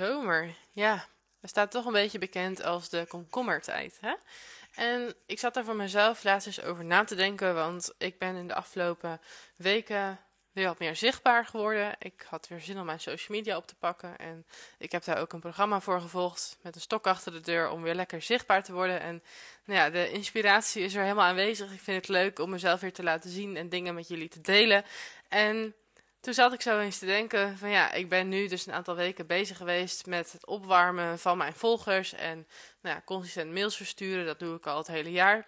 Zomer, ja. Er staat toch een beetje bekend als de komkommertijd, hè? En ik zat daar voor mezelf laatst eens over na te denken, want ik ben in de afgelopen weken weer wat meer zichtbaar geworden. Ik had weer zin om mijn social media op te pakken en ik heb daar ook een programma voor gevolgd met een stok achter de deur om weer lekker zichtbaar te worden. En nou ja, de inspiratie is er helemaal aanwezig. Ik vind het leuk om mezelf weer te laten zien en dingen met jullie te delen. En toen zat ik zo eens te denken van ja, ik ben nu dus een aantal weken bezig geweest met het opwarmen van mijn volgers en nou ja, consistent mails versturen. Dat doe ik al het hele jaar.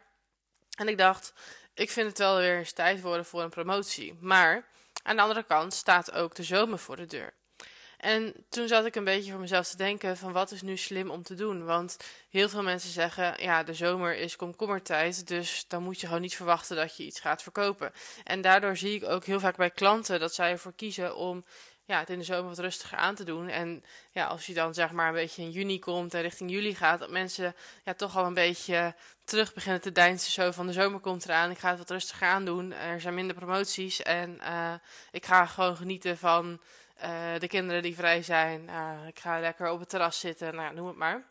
En ik dacht, ik vind het wel weer eens tijd worden voor een promotie. Maar aan de andere kant staat ook de zomer voor de deur. En toen zat ik een beetje voor mezelf te denken van wat is nu slim om te doen. Want heel veel mensen zeggen, ja, de zomer is komkommertijd, dus dan moet je gewoon niet verwachten dat je iets gaat verkopen. En daardoor zie ik ook heel vaak bij klanten dat zij ervoor kiezen om ja, het in de zomer wat rustiger aan te doen. En ja, als je dan zeg maar een beetje in juni komt en richting juli gaat, dat mensen ja, toch al een beetje terug beginnen te deinsen. Zo van de zomer komt eraan, ik ga het wat rustiger aan doen. Er zijn minder promoties en uh, ik ga gewoon genieten van uh, de kinderen die vrij zijn. Uh, ik ga lekker op het terras zitten, nou, noem het maar.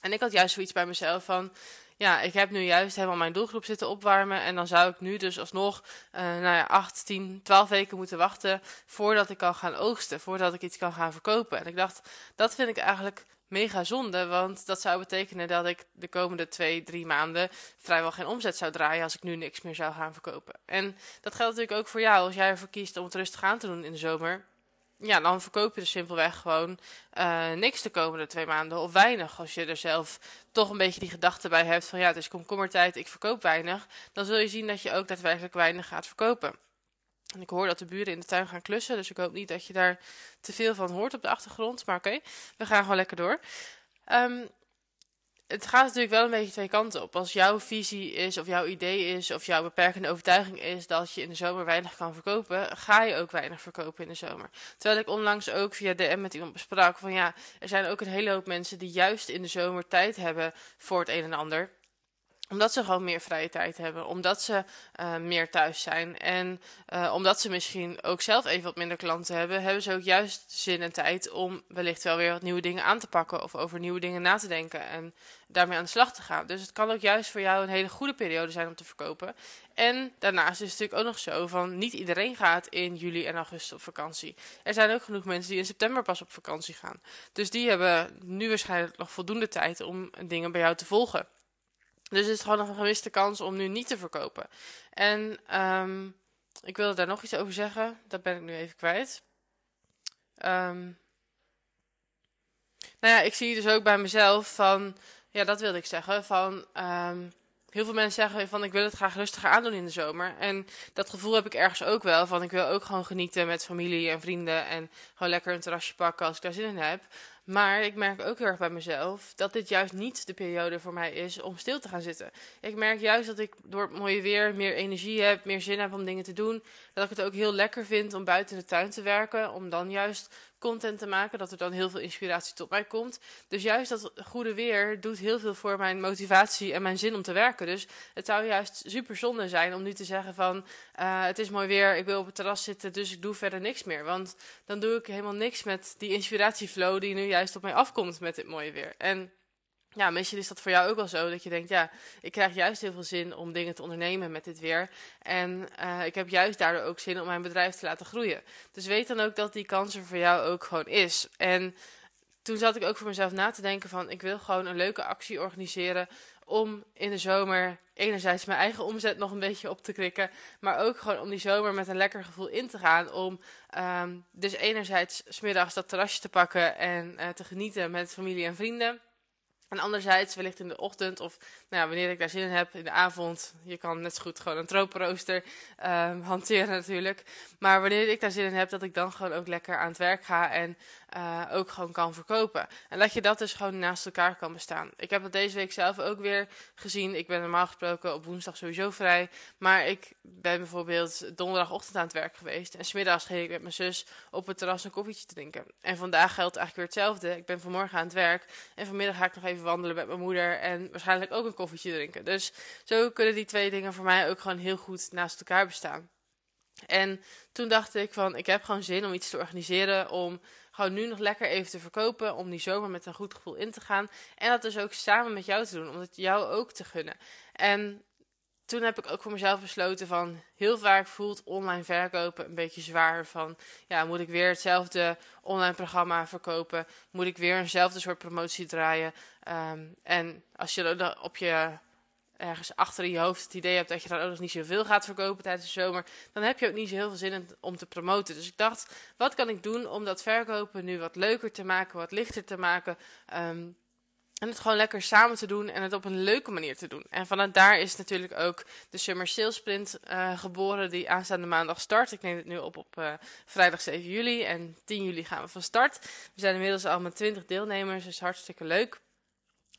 En ik had juist zoiets bij mezelf van, ja, ik heb nu juist helemaal mijn doelgroep zitten opwarmen. En dan zou ik nu dus alsnog, uh, nou ja, 8, 10, 12 weken moeten wachten voordat ik kan gaan oogsten. Voordat ik iets kan gaan verkopen. En ik dacht, dat vind ik eigenlijk mega zonde. Want dat zou betekenen dat ik de komende twee, drie maanden vrijwel geen omzet zou draaien als ik nu niks meer zou gaan verkopen. En dat geldt natuurlijk ook voor jou. Als jij ervoor kiest om het rustig aan te doen in de zomer ja, dan verkoop je er simpelweg gewoon uh, niks de komende twee maanden of weinig. Als je er zelf toch een beetje die gedachte bij hebt van ja, het is komkommertijd, ik verkoop weinig. Dan zul je zien dat je ook daadwerkelijk weinig gaat verkopen. En ik hoor dat de buren in de tuin gaan klussen, dus ik hoop niet dat je daar te veel van hoort op de achtergrond. Maar oké, we gaan gewoon lekker door. Um, het gaat natuurlijk wel een beetje twee kanten op. Als jouw visie is, of jouw idee is, of jouw beperkende overtuiging is dat je in de zomer weinig kan verkopen, ga je ook weinig verkopen in de zomer. Terwijl ik onlangs ook via DM met iemand besprak van ja, er zijn ook een hele hoop mensen die juist in de zomer tijd hebben voor het een en ander omdat ze gewoon meer vrije tijd hebben. Omdat ze uh, meer thuis zijn. En uh, omdat ze misschien ook zelf even wat minder klanten hebben, hebben ze ook juist zin en tijd om wellicht wel weer wat nieuwe dingen aan te pakken. Of over nieuwe dingen na te denken. En daarmee aan de slag te gaan. Dus het kan ook juist voor jou een hele goede periode zijn om te verkopen. En daarnaast is het natuurlijk ook nog zo van niet iedereen gaat in juli en augustus op vakantie. Er zijn ook genoeg mensen die in september pas op vakantie gaan. Dus die hebben nu waarschijnlijk nog voldoende tijd om dingen bij jou te volgen. Dus het is gewoon een gemiste kans om nu niet te verkopen. En um, ik wilde daar nog iets over zeggen. Dat ben ik nu even kwijt. Um, nou ja, ik zie dus ook bij mezelf van... Ja, dat wilde ik zeggen. Van... Um, heel veel mensen zeggen van ik wil het graag rustiger aandoen in de zomer. En dat gevoel heb ik ergens ook wel. Van ik wil ook gewoon genieten met familie en vrienden. En gewoon lekker een terrasje pakken als ik daar zin in heb. Maar ik merk ook heel erg bij mezelf dat dit juist niet de periode voor mij is om stil te gaan zitten. Ik merk juist dat ik door het mooie weer meer energie heb, meer zin heb om dingen te doen. Dat ik het ook heel lekker vind om buiten de tuin te werken. Om dan juist content te maken, dat er dan heel veel inspiratie tot mij komt. Dus juist dat goede weer doet heel veel voor mijn motivatie en mijn zin om te werken. Dus het zou juist super zonde zijn om nu te zeggen van uh, het is mooi weer, ik wil op het terras zitten, dus ik doe verder niks meer. Want dan doe ik helemaal niks met die inspiratieflow die nu juist op mij afkomt met dit mooie weer. En ja, misschien is dat voor jou ook wel zo. Dat je denkt, ja, ik krijg juist heel veel zin om dingen te ondernemen met dit weer. En uh, ik heb juist daardoor ook zin om mijn bedrijf te laten groeien. Dus weet dan ook dat die kans er voor jou ook gewoon is. En toen zat ik ook voor mezelf na te denken van, ik wil gewoon een leuke actie organiseren om in de zomer enerzijds mijn eigen omzet nog een beetje op te krikken, maar ook gewoon om die zomer met een lekker gevoel in te gaan. Om um, dus enerzijds smiddags dat terrasje te pakken en uh, te genieten met familie en vrienden. En anderzijds, wellicht in de ochtend of nou ja, wanneer ik daar zin in heb, in de avond. Je kan net zo goed gewoon een tropenrooster um, hanteren natuurlijk. Maar wanneer ik daar zin in heb, dat ik dan gewoon ook lekker aan het werk ga en uh, ook gewoon kan verkopen. En dat je dat dus gewoon naast elkaar kan bestaan. Ik heb dat deze week zelf ook weer gezien. Ik ben normaal gesproken op woensdag sowieso vrij. Maar ik ben bijvoorbeeld donderdagochtend aan het werk geweest. En smiddags ging ik met mijn zus op het terras een koffietje drinken. En vandaag geldt eigenlijk weer hetzelfde. Ik ben vanmorgen aan het werk. En vanmiddag ga ik nog even wandelen met mijn moeder. En waarschijnlijk ook een koffietje drinken. Dus zo kunnen die twee dingen voor mij ook gewoon heel goed naast elkaar bestaan. En toen dacht ik van, ik heb gewoon zin om iets te organiseren om gewoon nu nog lekker even te verkopen. Om die zomer met een goed gevoel in te gaan. En dat dus ook samen met jou te doen. Om het jou ook te gunnen. En toen heb ik ook voor mezelf besloten van heel vaak voelt online verkopen een beetje zwaar. Van ja, moet ik weer hetzelfde online programma verkopen? Moet ik weer eenzelfde soort promotie draaien? Ehm, en als je op je ergens achter in je hoofd het idee hebt dat je dan ook nog niet zoveel gaat verkopen tijdens de zomer, dan heb je ook niet zo heel veel zin in om te promoten. Dus ik dacht, wat kan ik doen om dat verkopen nu wat leuker te maken, wat lichter te maken? Ehm, en het gewoon lekker samen te doen en het op een leuke manier te doen. En vanuit daar is natuurlijk ook de Summer Sales Sprint uh, geboren, die aanstaande maandag start. Ik neem het nu op op uh, vrijdag 7 juli en 10 juli gaan we van start. We zijn inmiddels al met 20 deelnemers, dus hartstikke leuk.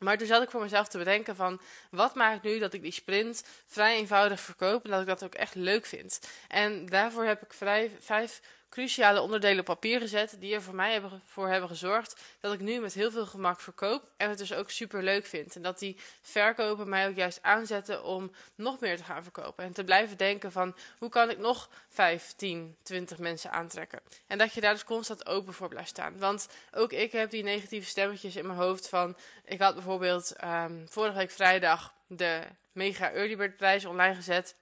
Maar toen zat ik voor mezelf te bedenken van, wat maakt nu dat ik die sprint vrij eenvoudig verkoop en dat ik dat ook echt leuk vind. En daarvoor heb ik vrij, vijf cruciale onderdelen op papier gezet die er voor mij hebben, voor hebben gezorgd dat ik nu met heel veel gemak verkoop en het dus ook super leuk vind. En dat die verkopen mij ook juist aanzetten om nog meer te gaan verkopen en te blijven denken van hoe kan ik nog 5, 10, 20 mensen aantrekken. En dat je daar dus constant open voor blijft staan. Want ook ik heb die negatieve stemmetjes in mijn hoofd van ik had bijvoorbeeld um, vorige week vrijdag de mega early bird prijs online gezet.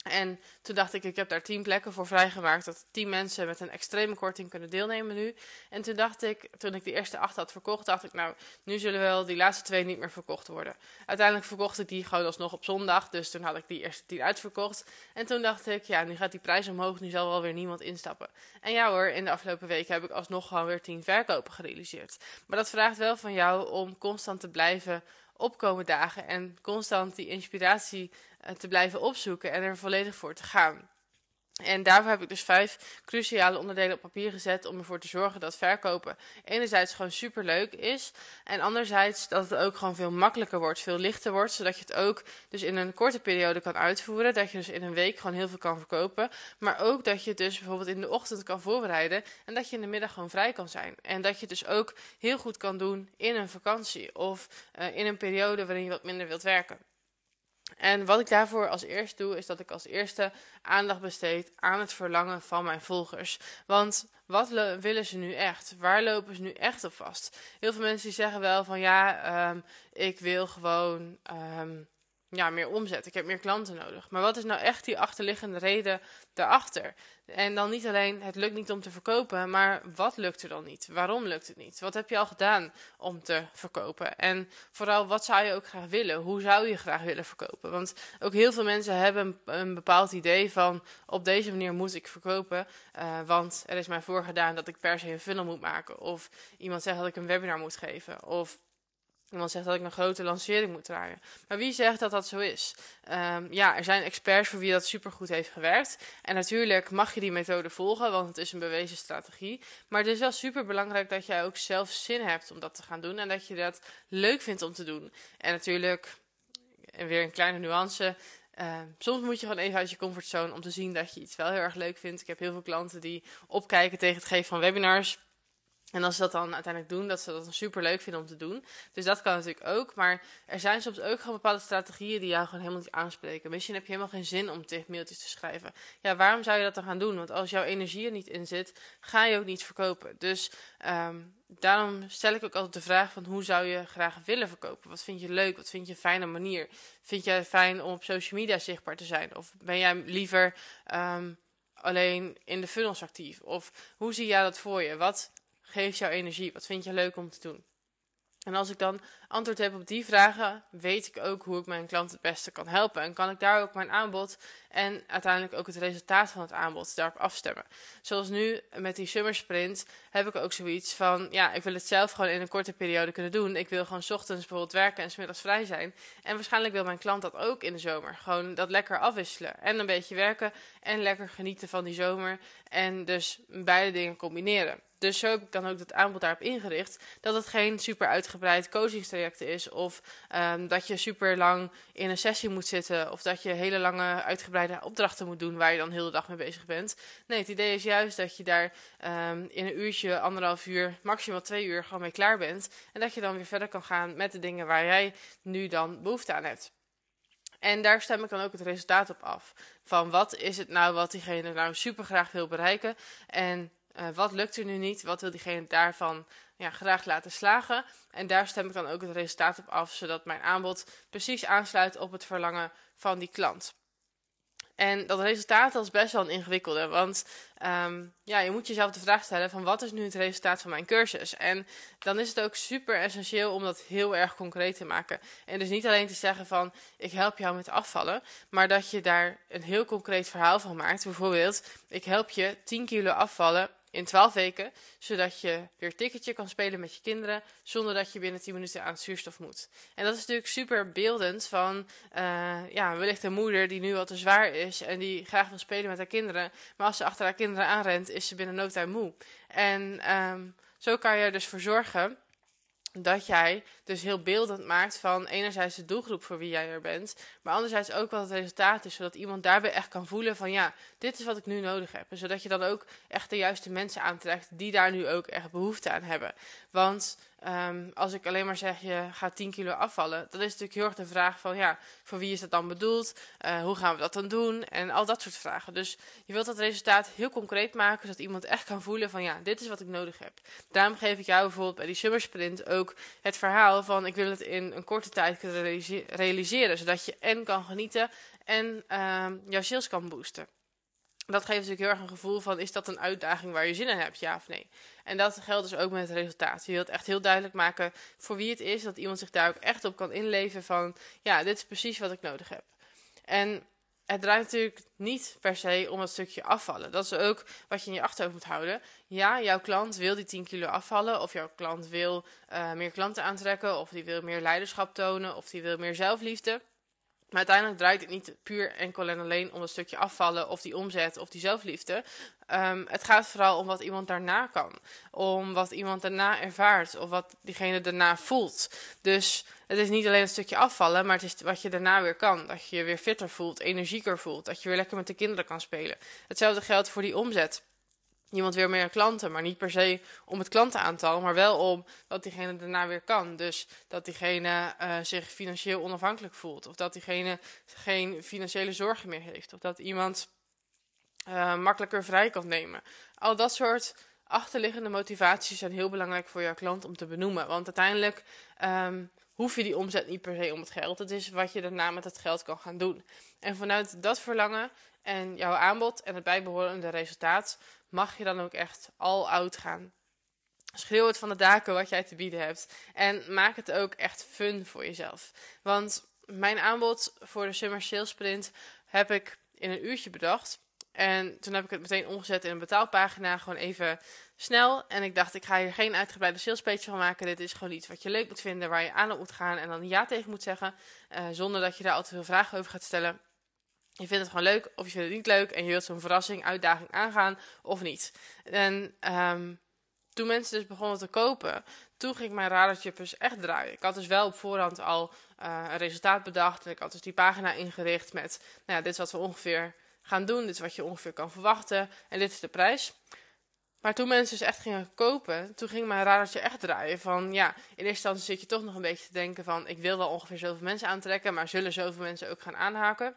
En toen dacht ik, ik heb daar tien plekken voor vrijgemaakt. Dat tien mensen met een extreme korting kunnen deelnemen nu. En toen dacht ik, toen ik de eerste acht had verkocht, dacht ik, nou, nu zullen wel die laatste twee niet meer verkocht worden. Uiteindelijk verkocht ik die gewoon alsnog op zondag. Dus toen had ik die eerste tien uitverkocht. En toen dacht ik, ja, nu gaat die prijs omhoog. Nu zal wel weer niemand instappen. En ja hoor, in de afgelopen weken heb ik alsnog gewoon weer tien verkopen gerealiseerd. Maar dat vraagt wel van jou om constant te blijven opkomen dagen. En constant die inspiratie te blijven opzoeken en er volledig voor te gaan. En daarvoor heb ik dus vijf cruciale onderdelen op papier gezet om ervoor te zorgen dat verkopen enerzijds gewoon super leuk is en anderzijds dat het ook gewoon veel makkelijker wordt, veel lichter wordt, zodat je het ook dus in een korte periode kan uitvoeren, dat je dus in een week gewoon heel veel kan verkopen, maar ook dat je het dus bijvoorbeeld in de ochtend kan voorbereiden en dat je in de middag gewoon vrij kan zijn. En dat je het dus ook heel goed kan doen in een vakantie of uh, in een periode waarin je wat minder wilt werken. En wat ik daarvoor als eerst doe, is dat ik als eerste aandacht besteed aan het verlangen van mijn volgers. Want wat willen ze nu echt? Waar lopen ze nu echt op vast? Heel veel mensen die zeggen wel van ja, um, ik wil gewoon um, ja, meer omzet. Ik heb meer klanten nodig. Maar wat is nou echt die achterliggende reden daarachter? En dan niet alleen het lukt niet om te verkopen, maar wat lukt er dan niet? Waarom lukt het niet? Wat heb je al gedaan om te verkopen? En vooral, wat zou je ook graag willen? Hoe zou je graag willen verkopen? Want ook heel veel mensen hebben een, bepaald idee van op deze manier moet ik verkopen. Uh, want er is mij voorgedaan dat ik per se een funnel moet maken. Of iemand zegt dat ik een webinar moet geven. Of Iemand zegt dat ik een grote lancering moet draaien. Maar wie zegt dat dat zo is? Um, ja, er zijn experts voor wie dat supergoed heeft gewerkt. En natuurlijk mag je die methode volgen, want het is een bewezen strategie. Maar het is wel super belangrijk dat jij ook zelf zin hebt om dat te gaan doen. En dat je dat leuk vindt om te doen. En natuurlijk, en weer een kleine nuance. Uh, soms moet je gewoon even uit je comfortzone om te zien dat je iets wel heel erg leuk vindt. Ik heb heel veel klanten die opkijken tegen het geven van webinars. En als ze dat dan uiteindelijk doen, dat ze dat dan super leuk vinden om te doen. Dus dat kan natuurlijk ook. Maar er zijn soms ook gewoon bepaalde strategieën die jou gewoon helemaal niet aanspreken. Misschien heb je helemaal geen zin om tegen mailtjes te schrijven. Ja, waarom zou je dat dan gaan doen? Want als jouw energie er niet in zit, ga je ook niet verkopen. Dus um, daarom stel ik ook altijd de vraag van hoe zou je graag willen verkopen? Wat vind je leuk? Wat vind je een fijne manier? Vind jij fijn om op social media zichtbaar te zijn? Of ben jij liever um, alleen in de funnels actief? Of hoe zie jij dat voor je? Wat geeft jou energie? Wat vind je leuk om te doen? En als ik dan antwoord heb op die vragen, weet ik ook hoe ik mijn klant het beste kan helpen. En kan ik daar ook mijn aanbod en uiteindelijk ook het resultaat van het aanbod daarop afstemmen. Zoals nu met die summer sprint heb ik ook zoiets van, ja, ik wil het zelf gewoon in een korte periode kunnen doen. Ik wil gewoon ochtends bijvoorbeeld werken en smiddags vrij zijn. En waarschijnlijk wil mijn klant dat ook in de zomer. Gewoon dat lekker afwisselen. En een beetje werken en lekker genieten van die zomer. En dus beide dingen combineren. Dus zo dan ook het aanbod daarop ingericht. Dat het geen super uitgebreid coachingstraject is. Of um, dat je super lang in een sessie moet zitten. Of dat je hele lange uitgebreide opdrachten moet doen waar je dan heel de dag mee bezig bent. Nee, het idee is juist dat je daar um, in een uurtje, anderhalf uur, maximaal twee uur gewoon mee klaar bent. En dat je dan weer verder kan gaan met de dingen waar jij nu dan behoefte aan hebt. En daar stem ik dan ook het resultaat op af. Van wat is het nou wat diegene nou super graag wil bereiken. En uh, wat lukt er nu niet? Wat wil diegene daarvan ja, graag laten slagen? En daar stem ik dan ook het resultaat op af, zodat mijn aanbod precies aansluit op het verlangen van die klant. En dat resultaat is best wel een ingewikkelde, want um, ja, je moet jezelf de vraag stellen van wat is nu het resultaat van mijn cursus? En dan is het ook super essentieel om dat heel erg concreet te maken. En dus niet alleen te zeggen van ik help jou met afvallen, maar dat je daar een heel concreet verhaal van maakt. Bijvoorbeeld, ik help je 10 kilo afvallen in 12 weken, zodat je weer ticketje kan spelen met je kinderen zonder dat je binnen 10 minuten aan zuurstof moet. En dat is natuurlijk super beeldend van uh, ja, wellicht een moeder die nu al te zwaar is en die graag wil spelen met haar kinderen, maar als ze achter haar kinderen aanrent, is ze binnen no time moe. En um, zo kan je er dus voor zorgen dat jij dus heel beeldend maakt van enerzijds de doelgroep voor wie jij er bent, maar anderzijds ook wat het resultaat is, zodat iemand daarbij echt kan voelen van ja, dit is wat ik nu nodig heb. En zodat je dan ook echt de juiste mensen aantrekt die daar nu ook echt behoefte aan hebben. Want um, als ik alleen maar zeg je gaat 10 kilo afvallen, dan is natuurlijk heel erg de vraag van ja, voor wie is dat dan bedoeld? Uh, hoe gaan we dat dan doen? En al dat soort vragen. Dus je wilt dat resultaat heel concreet maken, zodat iemand echt kan voelen van ja, dit is wat ik nodig heb. Daarom geef ik jou bijvoorbeeld bij die summer sprint ook het verhaal van ik wil het in een korte tijd kunnen realiseren, zodat je en kan genieten en uh, jouw sales kan boosten. Dat geeft natuurlijk heel erg een gevoel van is dat een uitdaging waar je zin in hebt, ja of nee. En dat geldt dus ook met het resultaat. Je wilt echt heel duidelijk maken voor wie het is, dat iemand zich daar ook echt op kan inleven van ja, dit is precies wat ik nodig heb. En het draait natuurlijk niet per se om het stukje afvallen. Dat is ook wat je in je achterhoofd moet houden. Ja, jouw klant wil die 10 kilo afvallen, of jouw klant wil uh, meer klanten aantrekken, of die wil meer leiderschap tonen, of die wil meer zelfliefde. Maar uiteindelijk draait het niet puur enkel en alleen om een stukje afvallen of die omzet of die zelfliefde. Um, het gaat vooral om wat iemand daarna kan. Om wat iemand daarna ervaart of wat diegene daarna voelt. Dus het is niet alleen een stukje afvallen, maar het is wat je daarna weer kan. Dat je je weer fitter voelt, energieker voelt. Dat je weer lekker met de kinderen kan spelen. Hetzelfde geldt voor die omzet iemand weer meer klanten. Maar niet per se om het klantenaantal, maar wel om wat diegene daarna weer kan. Dus dat diegene uh, zich financieel onafhankelijk voelt. Of dat diegene geen financiële zorgen meer heeft. Of dat iemand uh, makkelijker vrij kan nemen. Al dat soort achterliggende motivaties zijn heel belangrijk voor jouw klant om te benoemen. Want uiteindelijk um, hoef je die omzet niet per se om het geld. Het is wat je daarna met het geld kan gaan doen. En vanuit dat verlangen en jouw aanbod en het bijbehorende resultaat mag je dan ook echt al oud gaan. Schreeuw het van de daken wat jij te bieden hebt. En maak het ook echt fun voor jezelf. Want mijn aanbod voor de Summer Sales Sprint heb ik in een uurtje bedacht. En toen heb ik het meteen omgezet in een betaalpagina. Gewoon even snel. En ik dacht, ik ga hier geen uitgebreide salespage van maken. Dit is gewoon iets wat je leuk moet vinden, waar je aan op moet gaan en dan ja tegen moet zeggen. Uh, zonder dat je daar altijd veel vragen over gaat stellen. Je vindt het gewoon leuk of je vindt het niet leuk en je wilt zo'n verrassing, uitdaging aangaan of niet. En um, toen mensen dus begonnen te kopen, toen ging mijn radartje dus echt draaien. Ik had dus wel op voorhand al uh, een resultaat bedacht en ik had dus die pagina ingericht met, nou ja, dit is wat we ongeveer gaan doen, dit is wat je ongeveer kan verwachten en dit is de prijs. Maar toen mensen dus echt gingen kopen, toen ging mijn radartje echt draaien. Van ja, in eerste instantie zit je toch nog een beetje te denken van... ik wil wel ongeveer zoveel mensen aantrekken, maar zullen zoveel mensen ook gaan aanhaken?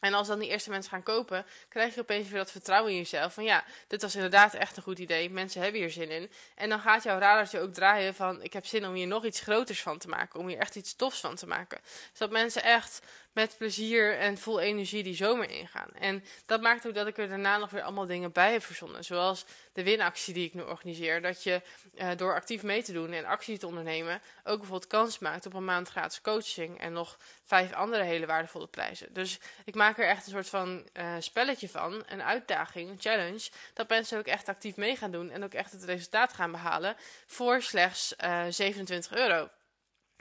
En als dan die eerste mensen gaan kopen, krijg je opeens weer dat vertrouwen in jezelf. Van ja, dit was inderdaad echt een goed idee. Mensen hebben hier zin in. En dan gaat jouw radartje ook draaien van ik heb zin om hier nog iets groters van te maken. Om hier echt iets tofs van te maken. Zodat mensen echt met plezier en vol energie die zomer ingaan. En dat maakt ook dat ik er daarna nog weer allemaal dingen bij heb verzonnen. Zoals de winactie die ik nu organiseer. Dat je uh, door actief mee te doen en actie te ondernemen ook bijvoorbeeld kans maakt op een maand gratis coaching en nog vijf andere hele waardevolle prijzen. Dus ik maak er echt een soort van uh, spelletje van, een uitdaging, een challenge, dat mensen ook echt actief mee gaan doen en ook echt het resultaat gaan behalen voor slechts uh, eh, 27 euro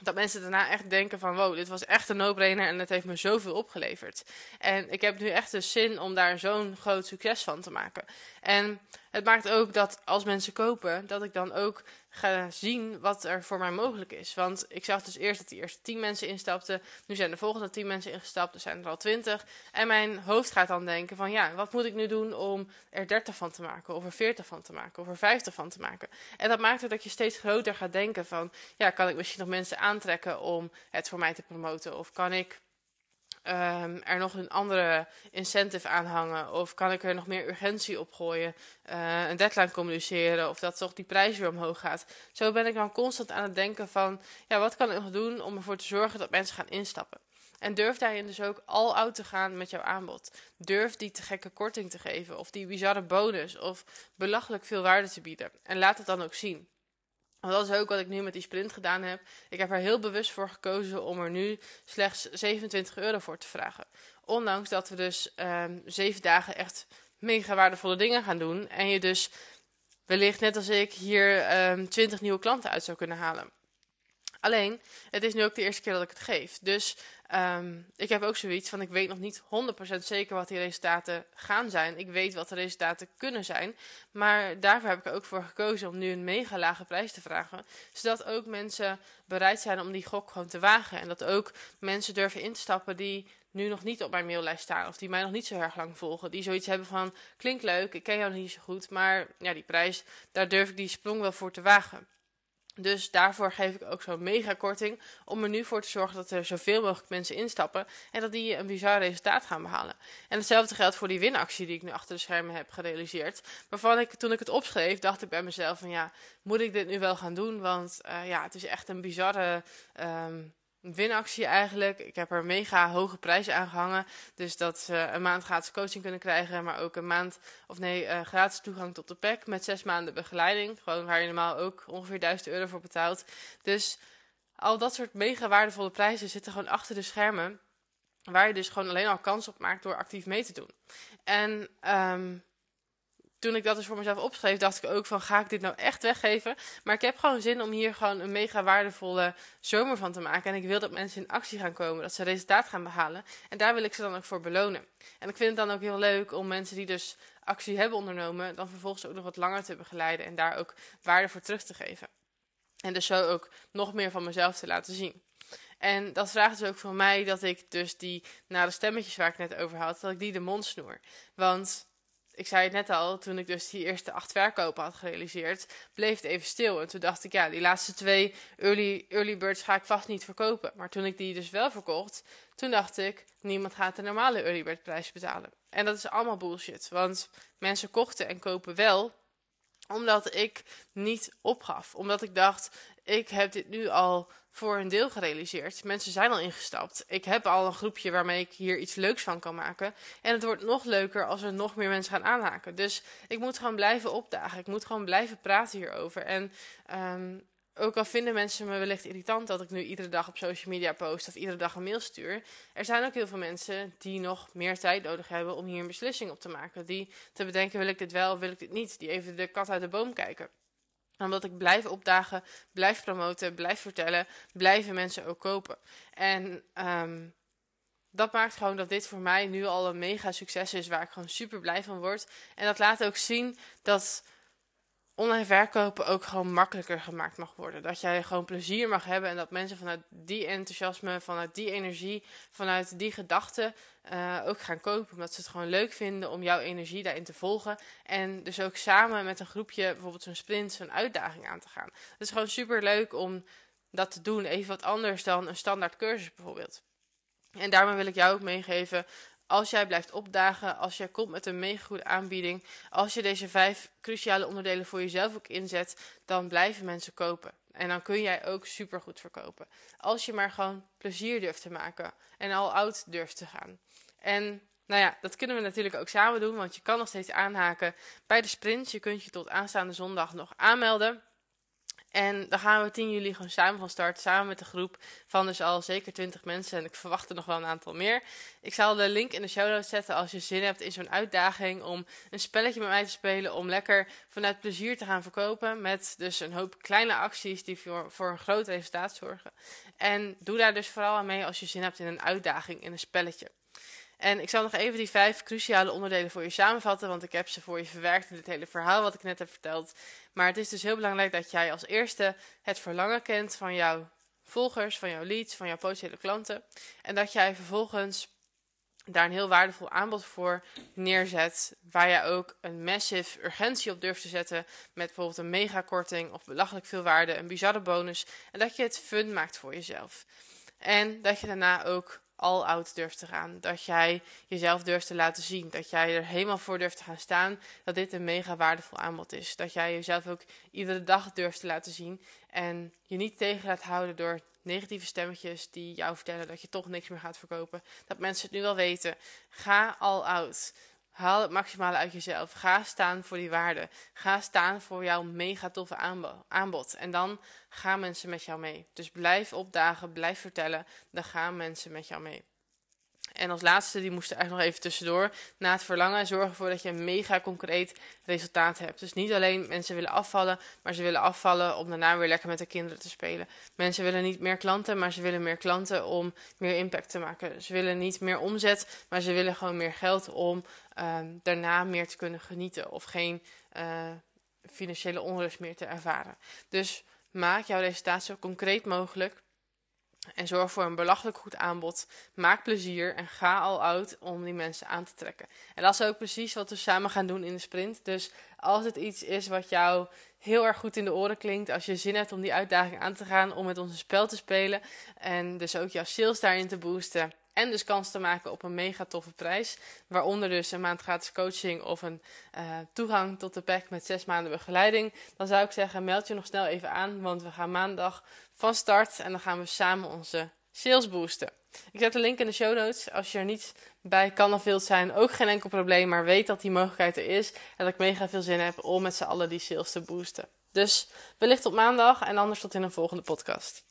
dat mensen daarna echt denken van wow, dit was echt een no-brainer en het heeft me zoveel opgeleverd. En ik heb nu echt de zin om daar zo'n groot succes van te maken. En het maakt ook dat als mensen kopen, dat ik dan ook ga zien wat er voor mij mogelijk is. Want ik zag dus eerst dat die eerste 10 mensen instapten. Nu zijn de volgende 10 mensen ingestapt, er zijn er al 20. En mijn hoofd gaat dan denken van ja, wat moet ik nu doen om er 30 van te maken, of er 40 van te maken, of er 50 van te maken. En dat maakt ook dat je steeds groter gaat denken van ja, kan ik misschien nog mensen aantrekken om het voor mij te promoten? Of kan ik um, er nog een andere incentive aan hangen? Of kan ik er nog meer urgentie op gooien? Uh, een deadline communiceren? Of dat toch die prijs weer omhoog gaat? Zo ben ik dan constant aan het denken van, ja, wat kan ik nog doen om ervoor te zorgen dat mensen gaan instappen? En durf daarin dus ook al out te gaan met jouw aanbod. Durf die te gekke korting te geven, of die bizarre bonus, of belachelijk veel waarde te bieden. En laat het dan ook zien. Want dat is ook wat ik nu met die sprint gedaan heb. Ik heb er heel bewust voor gekozen om er nu slechts 27 euro voor te vragen. Ondanks dat we dus um, zeven dagen echt mega waardevolle dingen gaan doen. En je dus wellicht net als ik hier um, ehm, 20 nieuwe klanten uit zou kunnen halen. Alleen, het is nu ook de eerste keer dat ik het geef. Dus um, ik heb ook zoiets van, ik weet nog niet 100% zeker wat die resultaten gaan zijn. Ik weet wat de resultaten kunnen zijn. Maar daarvoor heb ik ook voor gekozen om nu een mega lage prijs te vragen. Zodat ook mensen bereid zijn om die gok gewoon te wagen. En dat ook mensen durven in te stappen die nu nog niet op mijn maillijst staan. Of die mij nog niet zo erg lang volgen. Die zoiets hebben van, klinkt leuk, ik ken jou niet zo goed. Maar ja, die prijs, daar durf ik die sprong wel voor te wagen. Dus daarvoor geef ik ook zo'n mega korting. Om er nu voor te zorgen dat er zoveel mogelijk mensen instappen. En dat die een bizar resultaat gaan behalen. En hetzelfde geldt voor die winactie die ik nu achter de schermen heb gerealiseerd. Waarvan ik toen ik het opschreef, dacht ik bij mezelf van ja, moet ik dit nu wel gaan doen? Want uh, ja, het is echt een bizarre um, winactie eigenlijk. Ik heb er mega hoge prijzen aan gehangen. Dus dat ze een maand gratis coaching kunnen krijgen. Maar ook een maand, of nee, uh, gratis toegang tot de pack. Met zes maanden begeleiding. Gewoon waar je normaal ook ongeveer 1000 euro voor betaalt. Dus al dat soort mega waardevolle prijzen zitten gewoon achter de schermen. Waar je dus gewoon alleen al kans op maakt door actief mee te doen. En um, toen ik dat dus voor mezelf opschreef, dacht ik ook van ga ik dit nou echt weggeven? Maar ik heb gewoon zin om hier gewoon een mega waardevolle zomer van te maken. En ik wil dat mensen in actie gaan komen, dat ze resultaat gaan behalen. En daar wil ik ze dan ook voor belonen. En ik vind het dan ook heel leuk om mensen die dus actie hebben ondernomen, dan vervolgens ook nog wat langer te begeleiden en daar ook waarde voor terug te geven. En dus zo ook nog meer van mezelf te laten zien. En dat vraagt dus ook van mij dat ik dus die, na de stemmetjes waar ik net over had, dat ik die de mond snoer. Want ik zei het net al, toen ik dus die eerste acht verkopen had gerealiseerd, bleef het even stil. En toen dacht ik, ja, die laatste twee early, early birds ga ik vast niet verkopen. Maar toen ik die dus wel verkocht, toen dacht ik, niemand gaat de normale early bird prijs betalen. En dat is allemaal bullshit, want mensen kochten en kopen wel omdat ik niet opgaf. Omdat ik dacht, ik heb dit nu al voor een deel gerealiseerd. Mensen zijn al ingestapt. Ik heb al een groepje waarmee ik hier iets leuks van kan maken. En het wordt nog leuker als er nog meer mensen gaan aanhaken. Dus ik moet gewoon blijven opdagen. Ik moet gewoon blijven praten hierover. En um, ook al vinden mensen me wellicht irritant dat ik nu iedere dag op social media post of iedere dag een mail stuur. Er zijn ook heel veel mensen die nog meer tijd nodig hebben om hier een beslissing op te maken. Die te bedenken, wil ik dit wel, wil ik dit niet. Die even de kat uit de boom kijken omdat ik blijf opdagen, blijf promoten, blijf vertellen, blijven mensen ook kopen. En um, dat maakt gewoon dat dit voor mij nu al een mega succes is, waar ik gewoon super blij van word. En dat laat ook zien dat online verkopen ook gewoon makkelijker gemaakt mag worden. Dat jij gewoon plezier mag hebben en dat mensen vanuit die enthousiasme, vanuit die energie, vanuit die gedachten uh, ook gaan kopen. Omdat ze het gewoon leuk vinden om jouw energie daarin te volgen. En dus ook samen met een groepje bijvoorbeeld zo'n sprint, zo'n uitdaging aan te gaan. Het is gewoon super leuk om dat te doen. Even wat anders dan een standaard cursus bijvoorbeeld. En daarmee wil ik jou ook meegeven als jij blijft opdagen, als jij komt met een mega goede aanbieding, als je deze vijf cruciale onderdelen voor jezelf ook inzet, dan blijven mensen kopen. En dan kun jij ook super goed verkopen. Als je maar gewoon plezier durft te maken en al oud durft te gaan. En nou ja, dat kunnen we natuurlijk ook samen doen, want je kan nog steeds aanhaken bij de sprint. Je kunt je tot aanstaande zondag nog aanmelden. En dan gaan we 10 juli gewoon samen van start, samen met de groep van dus al zeker 20 mensen. En ik verwacht er nog wel een aantal meer. Ik zal de link in de show notes zetten als je zin hebt in zo'n uitdaging om een spelletje met mij te spelen. Om lekker vanuit plezier te gaan verkopen. Met dus een hoop kleine acties die voor, voor een groot resultaat zorgen. En doe daar dus vooral aan mee als je zin hebt in een uitdaging, in een spelletje. En ik zal nog even die vijf cruciale onderdelen voor je samenvatten, want ik heb ze voor je verwerkt in dit hele verhaal wat ik net heb verteld. Maar het is dus heel belangrijk dat jij als eerste het verlangen kent van jouw volgers, van jouw leads, van jouw potentiële klanten. En dat jij vervolgens daar een heel waardevol aanbod voor neerzet. Waar jij ook een massive urgentie op durft te zetten. Met bijvoorbeeld een megakorting of belachelijk veel waarde, een bizarre bonus. En dat je het fun maakt voor jezelf. En dat je daarna ook all out durft te gaan. Dat jij jezelf durft te laten zien. Dat jij er helemaal voor durft te gaan staan. Dat dit een mega waardevol aanbod is. Dat jij jezelf ook iedere dag durft te laten zien. En je niet tegen laat houden door negatieve stemmetjes die jou vertellen dat je toch niks meer gaat verkopen. Dat mensen het nu wel weten. Ga all out. Haal het maximale uit jezelf. Ga staan voor die waarde. Ga staan voor jouw mega toffe aanbod. En dan gaan mensen met jou mee. Dus blijf opdagen, blijf vertellen. Dan gaan mensen met jou mee. En als laatste, die moest er eigenlijk nog even tussendoor. Na het verlangen, zorg ervoor dat je een mega concreet resultaat hebt. Dus niet alleen mensen willen afvallen, maar ze willen afvallen om daarna weer lekker met de kinderen te spelen. Mensen willen niet meer klanten, maar ze willen meer klanten om meer impact te maken. Ze willen niet meer omzet, maar ze willen gewoon meer geld om uh, daarna meer te kunnen genieten. Of geen uh, financiële onrust meer te ervaren. Dus maak jouw resultaat zo concreet mogelijk. En zorg voor een belachelijk goed aanbod. Maak plezier en ga al out om die mensen aan te trekken. En dat is ook precies wat we samen gaan doen in de sprint. Dus als het iets is wat jou heel erg goed in de oren klinkt, als je zin hebt om die uitdaging aan te gaan, om met onze spel te spelen en dus ook jouw sales daarin te boosten, en dus kans te maken op een mega toffe prijs. Waaronder dus een maand gratis coaching of een uh, toegang tot de pack met zes maanden begeleiding. Dan zou ik zeggen, meld je nog snel even aan. Want we gaan maandag van start en dan gaan we samen onze sales boosten. Ik zet de link in de show notes. Als je er niet bij kan of wilt zijn, ook geen enkel probleem. Maar weet dat die mogelijkheid er is. En dat ik mega veel zin heb om met z'n allen die sales te boosten. Dus wellicht tot maandag en anders tot in een volgende podcast.